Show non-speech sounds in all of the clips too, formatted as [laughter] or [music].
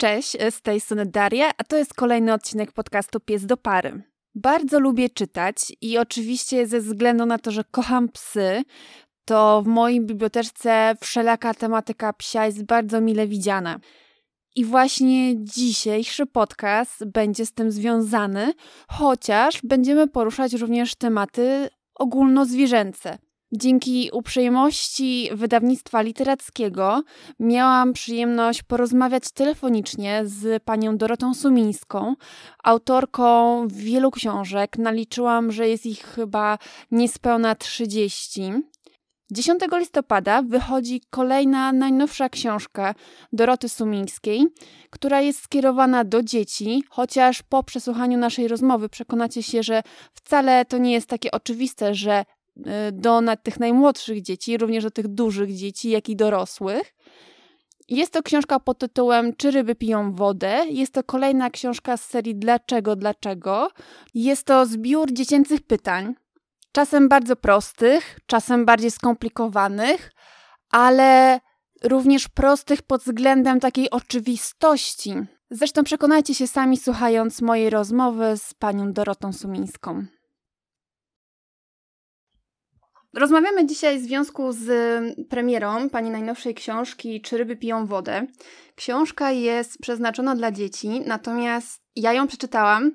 Cześć, z tej strony Daria, a to jest kolejny odcinek podcastu Pies do pary. Bardzo lubię czytać i oczywiście ze względu na to, że kocham psy, to w mojej bibliotece wszelaka tematyka psia jest bardzo mile widziana. I właśnie dzisiejszy podcast będzie z tym związany, chociaż będziemy poruszać również tematy ogólnozwierzęce. Dzięki uprzejmości wydawnictwa literackiego miałam przyjemność porozmawiać telefonicznie z panią Dorotą Sumińską, autorką wielu książek. Naliczyłam, że jest ich chyba niespełna 30. 10 listopada wychodzi kolejna, najnowsza książka Doroty Sumińskiej, która jest skierowana do dzieci, chociaż po przesłuchaniu naszej rozmowy przekonacie się, że wcale to nie jest takie oczywiste, że do tych najmłodszych dzieci, również do tych dużych dzieci, jak i dorosłych. Jest to książka pod tytułem Czy ryby piją wodę? Jest to kolejna książka z serii Dlaczego, dlaczego? Jest to zbiór dziecięcych pytań, czasem bardzo prostych, czasem bardziej skomplikowanych, ale również prostych pod względem takiej oczywistości. Zresztą przekonajcie się sami słuchając mojej rozmowy z panią Dorotą Sumińską. Rozmawiamy dzisiaj w związku z premierą pani najnowszej książki Czy ryby piją wodę. Książka jest przeznaczona dla dzieci, natomiast ja ją przeczytałam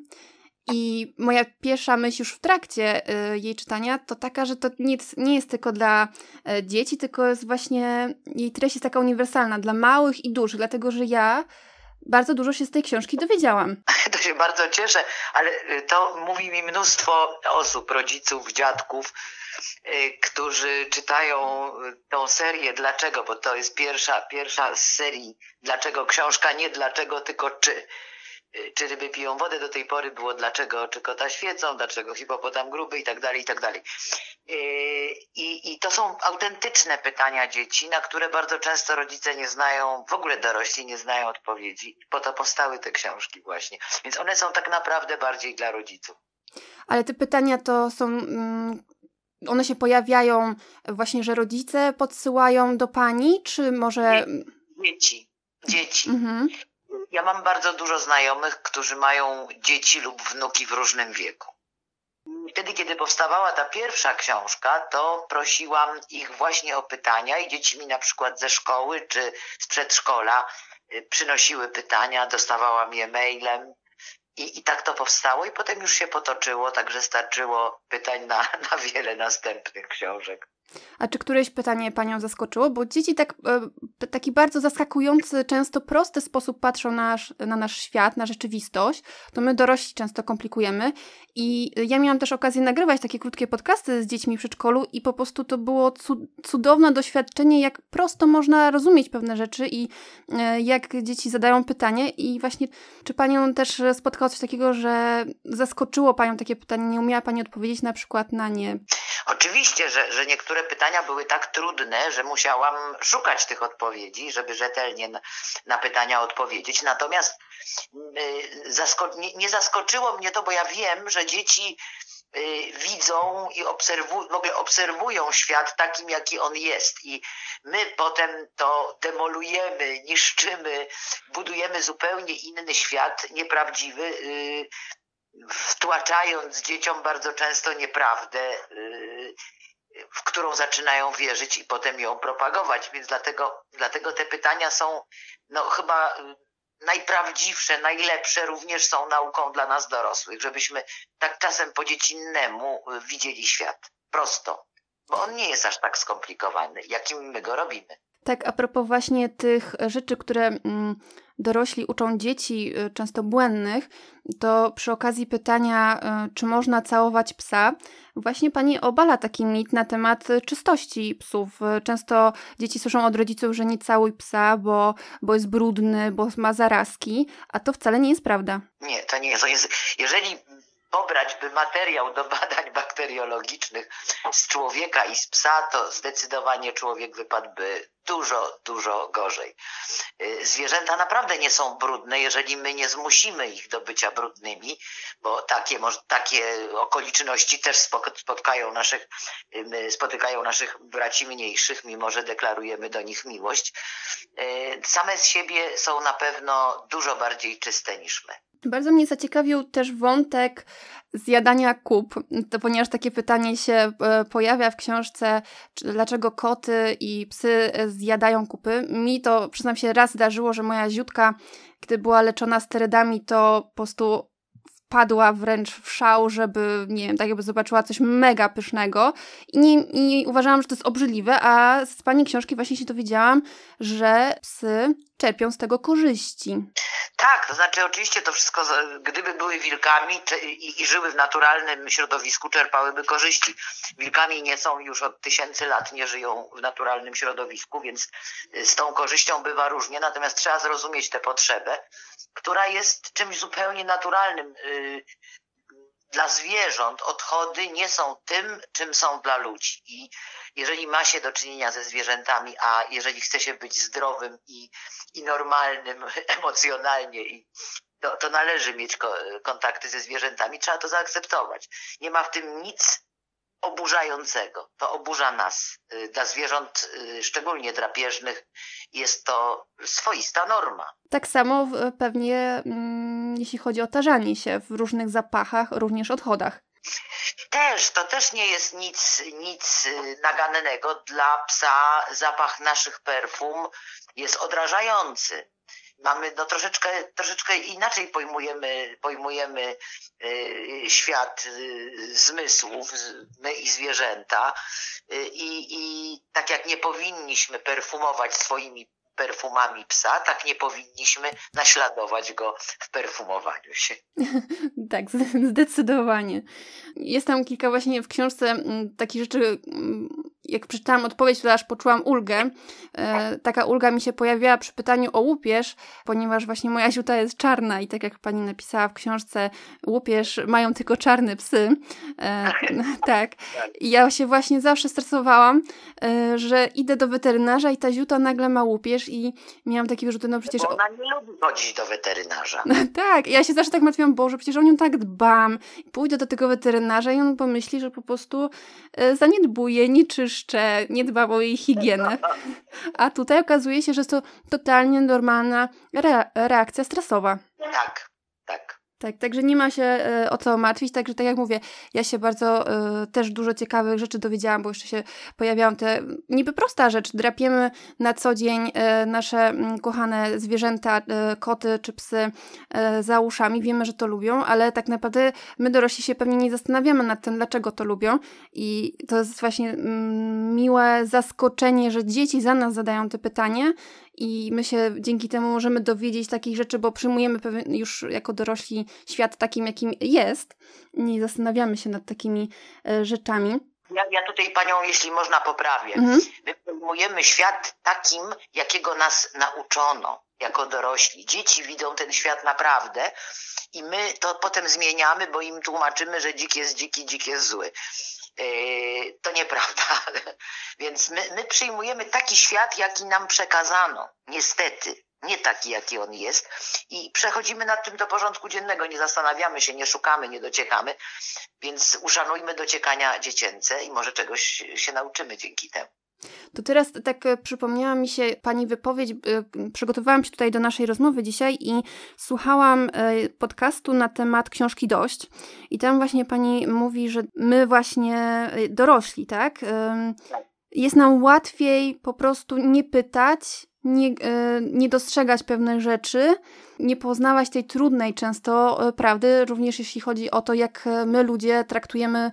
i moja pierwsza myśl już w trakcie y, jej czytania to taka, że to nic nie jest tylko dla y, dzieci, tylko jest właśnie jej treść jest taka uniwersalna dla małych i dużych, dlatego że ja bardzo dużo się z tej książki dowiedziałam. [laughs] To się bardzo cieszę, ale y, to mówi mi mnóstwo osób, rodziców, dziadków, którzy czytają tą serię Dlaczego, bo to jest pierwsza, pierwsza z serii Dlaczego książka, nie dlaczego, tylko czy. Y, czy ryby piją wodę do tej pory było dlaczego, czy kota świecą, dlaczego hipopotam gruby i tak dalej, i tak dalej. Y, I, I to są autentyczne pytania dzieci, na które bardzo często rodzice nie znają, w ogóle dorośli nie znają odpowiedzi. Po to powstały te książki właśnie. Więc one są tak naprawdę bardziej dla rodziców. Ale te pytania to są, mm, one się pojawiają właśnie, że rodzice podsyłają do pani, czy może... Dzieci. Dzieci. Mhm. Ja mam bardzo dużo znajomych, którzy mają dzieci lub wnuki w różnym wieku. Wtedy, kiedy powstawała ta pierwsza książka, to prosiłam ich właśnie o pytania i dzieci mi na przykład ze szkoły czy z przedszkola y, przynosiły pytania, dostawałam je mailem i, i tak to powstało i potem już się potoczyło, także starczyło pytań na, na wiele następnych książek. A czy któreś pytanie Panią zaskoczyło? Bo dzieci tak, e, taki bardzo zaskakujący, często prosty sposób patrzą na na nasz świat, na rzeczywistość. To my dorośli często komplikujemy. I ja miałam też okazję nagrywać takie krótkie podcasty z dziećmi w przedszkolu i po prostu to było cudowne doświadczenie, jak prosto można rozumieć pewne rzeczy i e, jak dzieci zadają pytanie. I właśnie, czy Panią też spotkało coś takiego, że zaskoczyło Panią takie pytanie, nie umiała Pani odpowiedzieć na przykład na nie? Oczywiście, że, że niektóre pytania były tak trudne, że musiałam szukać tych odpowiedzi, żeby rzetelnie na, na pytania odpowiedzieć. Natomiast y, zasko nie, nie zaskoczyło mnie to, bo ja wiem, że dzieci y, widzą i obserwują, w ogóle obserwują świat takim, jaki on jest. I my potem to demolujemy, niszczymy, budujemy zupełnie inny świat, nieprawdziwy, y, wtłaczając dzieciom bardzo często nieprawdę, y, w którą zaczynają wierzyć i potem ją propagować. Więc dlatego, dlatego te pytania są no, chyba najprawdziwsze, najlepsze również są nauką dla nas dorosłych, żebyśmy tak czasem po dziecinnemu widzieli świat prosto, bo on nie jest aż tak skomplikowany, jakim my go robimy. Tak, a propos właśnie tych rzeczy, które mm, dorośli uczą dzieci, y, często błędnych, to przy okazji pytania, y, czy można całować psa, właśnie pani obala taki mit na temat czystości psów. Często dzieci słyszą od rodziców, że nie całuj psa, bo, bo jest brudny, bo ma zarazki, a to wcale nie jest prawda. Nie, to nie jest. Jeżeli pobrać by materiał do badań bakteriologicznych z człowieka i z psa, to zdecydowanie człowiek wypadłby dużo, dużo gorzej. Y, zwierzęta naprawdę nie są brudne, jeżeli my nie zmusimy ich do bycia brudnymi, bo takie, takie okoliczności też spotkają naszych, y, spotykają naszych braci mniejszych, mimo że deklarujemy do nich miłość. Y, same z siebie są na pewno dużo bardziej czyste niż my. Bardzo mnie zaciekawił też wątek zjadania kup, to ponieważ takie pytanie się e, pojawia w książce, dlaczego koty i psy zjadają kupy. Mi to, przyznam się, raz zdarzyło, że moja ziutka, gdy była leczona sterydami, to po prostu wpadła wręcz w szał, żeby, nie wiem, tak jakby zobaczyła coś mega pysznego i, nie, i uważałam, że to jest obrzydliwe, a z pani książki właśnie się dowiedziałam, że psy czerpią z tego korzyści. Tak, to znaczy oczywiście to wszystko, gdyby były wilkami i, żyły w naturalnym środowisku, czerpałyby korzyści. Wilkami nie są już od tysięcy lat, nie żyją w naturalnym środowisku, więc y, z tą korzyścią bywa różnie, natomiast trzeba zrozumieć tę potrzebę, która jest czymś zupełnie naturalnym. Dla zwierząt odchody nie są tym, czym są dla ludzi. I jeżeli ma się do czynienia ze zwierzętami, a jeżeli chce się być zdrowym i, i normalnym [laughs] emocjonalnie, i to, to należy mieć kontakty ze zwierzętami, trzeba to zaakceptować. Nie ma w tym nic oburzającego. To oburza nas. Y, dla zwierząt, y, szczególnie drapieżnych, jest to swoista norma. Tak samo pewnie mm, jeśli chodzi o tarzanie się w różnych zapachach, również odchodach. Też, to też nie jest nic, nic y, nagannego. Dla psa zapach naszych perfum jest odrażający mamy no troszeczkę, troszeczkę inaczej pojmujemy, pojmujemy y, świat y, zmysłów, my i zwierzęta y, i, i tak jak nie powinniśmy perfumować swoimi perfumami psa, tak nie powinniśmy naśladować go w perfumowaniu się. [laughs] tak, zdecydowanie. Jest tam kilka właśnie w książce mm, takich rzeczy mm, jak przeczytałam odpowiedź, to aż poczułam ulgę. E, taka ulga mi się pojawiła przy pytaniu o łupież, ponieważ właśnie moja ziuta jest czarna i tak jak pani napisała w książce, łupież mają tylko czarne psy. E, [laughs] tak. I ja się właśnie zawsze stresowałam, e, że idę do weterynarza i ta ziuta nagle ma łupież i miałam takie wyrzuty, no przecież... Bo ona nie lubi chodzić do weterynarza. tak, ja się zawsze tak martwiłam, Boże, przecież o nią tak dbam. Pójdę do tego weterynarza i on pomyśli, że po prostu e, zaniedbuje, nie czyszczy czyszczę, nie dbam o jej higienę. A tutaj okazuje się, że jest to totalnie normalna re reakcja stresowa. Tak, tak. Tak, także nie ma się e, o co martwić. Także tak jak mówię, ja się bardzo y, też dużo ciekawych rzeczy dowiedziałam, bo jeszcze się pojawiają te niby prosta rzecz. Drapiemy na co dzień y, nasze y, kochane zwierzęta, koty czy psy za uszami. Wiemy, że to lubią, ale tak naprawdę my dorośli się pewnie nie zastanawiamy nad tym, dlaczego to lubią. I to jest właśnie mm, miłe zaskoczenie, że dzieci za nas zadają te pytanie i my się dzięki temu możemy dowiedzieć takich rzeczy, bo przyjmujemy już jako dorośli świat takim, jakim jest. Nie zastanawiamy się nad takimi e, rzeczami. Ja, ja tutaj panią, jeśli można, poprawię. Mhm. My przyjmujemy świat takim, jakiego nas nauczono jako dorośli. Dzieci widzą ten świat naprawdę i my to potem zmieniamy, bo im tłumaczymy, że dzik jest dziki, dzik jest zły. Yy, to nieprawda. [laughs] Więc my, my przyjmujemy taki świat, jaki nam przekazano. Niestety. Nie taki, jaki on jest. I przechodzimy nad tym do porządku dziennego. Nie zastanawiamy się, nie szukamy, nie dociekamy. Więc uszanujmy dociekania dziecięce i może czegoś się nauczymy dzięki temu. To teraz tak e, przypomniała mi się Pani wypowiedź. E, przygotowałam się tutaj do naszej rozmowy dzisiaj i słuchałam e, podcastu na temat książki Dość. I tam właśnie Pani mówi, że my właśnie dorośli, tak? Jest nam łatwiej po prostu nie pytać, nie, e, nie dostrzegać pewnych rzeczy, nie poznawać tej trudnej często e, prawdy, również jeśli chodzi o to, jak e, my ludzie traktujemy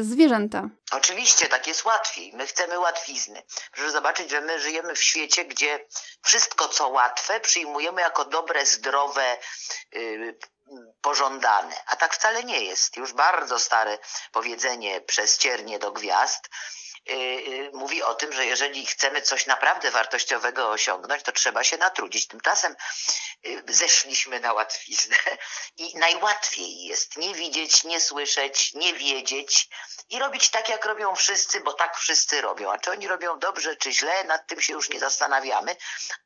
zwierzęta. Oczywiście, tak jest łatwiej. My chcemy łatwizny. Proszę zobaczyć, że my żyjemy w świecie, gdzie wszystko, co łatwe, przyjmujemy jako dobre, zdrowe, yy, pożądane. A tak wcale nie jest. Już bardzo stare powiedzenie przez ciernie do gwiazd mówi o tym, że jeżeli chcemy coś naprawdę wartościowego osiągnąć, to trzeba się natrudzić. Tymczasem yy, zeszliśmy na łatwiznę i najłatwiej jest nie widzieć, nie słyszeć, nie wiedzieć i robić tak, jak robią wszyscy, bo tak wszyscy robią. A czy oni robią dobrze, czy źle, nad tym się już nie zastanawiamy,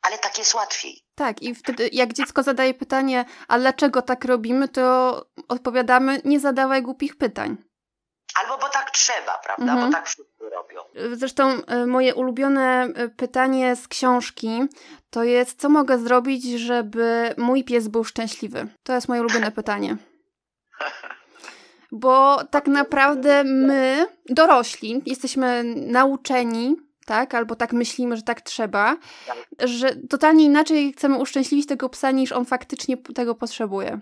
ale tak jest łatwiej. Tak, i wtedy jak dziecko zadaje pytanie, a dlaczego tak robimy, to odpowiadamy, nie zadawaj głupich pytań. Albo bo tak trzeba, prawda? Mhm. Bo tak wszyscy robią. Zresztą e, moje ulubione e, pytanie z książki to jest, co mogę zrobić, żeby mój pies był szczęśliwy? To jest moje ulubione [laughs] pytanie. Bo tak naprawdę my, dorośli, jesteśmy nauczeni tak? Albo tak myślimy, że tak trzeba, tak. że totalnie inaczej chcemy uszczęśliwić tego psa, niż on faktycznie tego potrzebuje.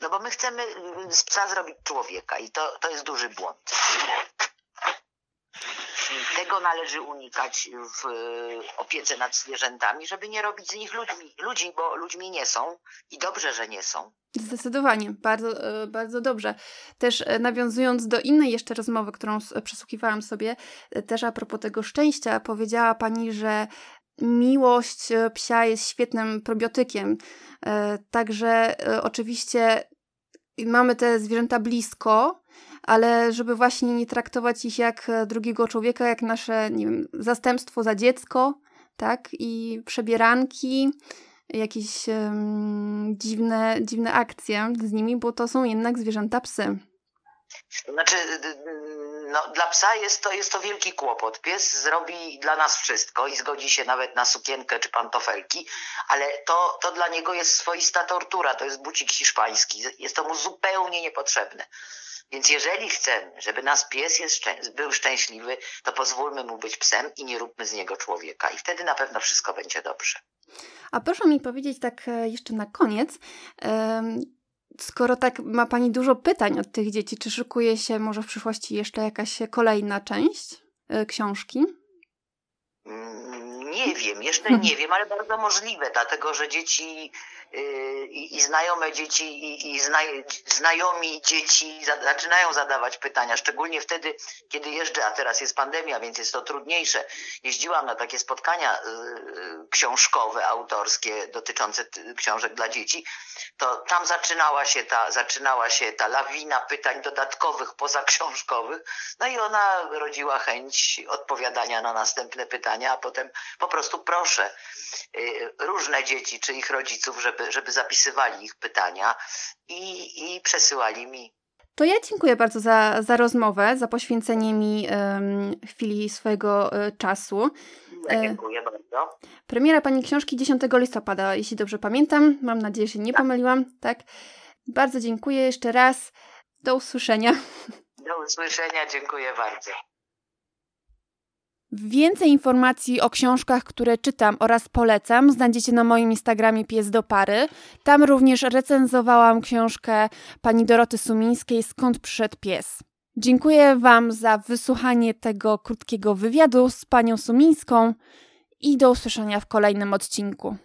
No bo my chcemy mm, z psa zrobić człowieka i to, to jest duży błąd. Tego należy unikać w e, opiece nad zwierzętami, żeby nie robić z nich ludźmi, ludzi, bo ludźmi nie są i dobrze, że nie są. Zdecydowanie, bardzo, e, bardzo dobrze. Też e, nawiązując do innej jeszcze rozmowy, którą przesłuchiwałam sobie, też a propos tego szczęścia, powiedziała pani, że miłość psia jest świetnym probiotykiem. Także oczywiście mamy te zwierzęta blisko, ale żeby właśnie nie traktować ich jak e, drugiego człowieka, jak nasze, nie wiem, zastępstwo za dziecko, tak? I przebieranki, jakieś um, dziwne, dziwne akcje z nimi, bo to są jednak zwierzęta psy. Znaczy, no, dla psa jest to, jest to wielki kłopot. Pies zrobi dla nas wszystko i zgodzi się nawet na sukienkę czy pantofelki, ale to, to dla niego jest swoista tortura, to jest bucik hiszpański. Jest to mu zupełnie niepotrzebne. Więc jeżeli chcemy, żeby nasz pies szczę był szczęśliwy, to pozwólmy mu być psem i nie róbmy z niego człowieka. I wtedy na pewno wszystko będzie dobrze. A proszę mi powiedzieć tak e, jeszcze na koniec, skoro tak ma Pani dużo pytań od tych dzieci, czy szykuje się może w przyszłości jeszcze jakaś kolejna część e, książki? Mm, nie wiem, jeszcze nie wiem, ale bardzo możliwe, dlatego że dzieci i, i znajome dzieci i, i znaj, znajomi dzieci za, zaczynają zadawać pytania, szczególnie wtedy, kiedy jeżdżę, a teraz jest pandemia, więc jest to trudniejsze. Jeździłam na takie spotkania y, książkowe, autorskie dotyczące książek dla dzieci, to tam zaczynała się ta, zaczynała się ta lawina pytań dodatkowych, pozaksiążkowych, no i ona rodziła chęć odpowiadania na następne pytania, a potem po prostu proszę y, różne dzieci czy ich rodziców, żeby żeby, zapisywali ich pytania i, i przesyłali mi. To ja dziękuję bardzo za, za rozmowę, za poświęcenie mi um, chwili swojego um, czasu. Ja dziękuję bardzo. Premiera Pani książki 10 listopada, jeśli dobrze pamiętam. Mam nadzieję, że nie tak. pomyliłam. Tak. Bardzo dziękuję jeszcze raz. Do usłyszenia. Do usłyszenia, dziękuję bardzo. Więcej informacji o książkach, które czytam oraz polecam, znajdziecie na moim Instagramie Pies do Pary. Tam również recenzowałam książkę pani Doroty Sumińskiej Skąd przyszedł pies. Dziękuję Wam za wysłuchanie tego krótkiego wywiadu z panią Sumińską i do usłyszenia w kolejnym odcinku.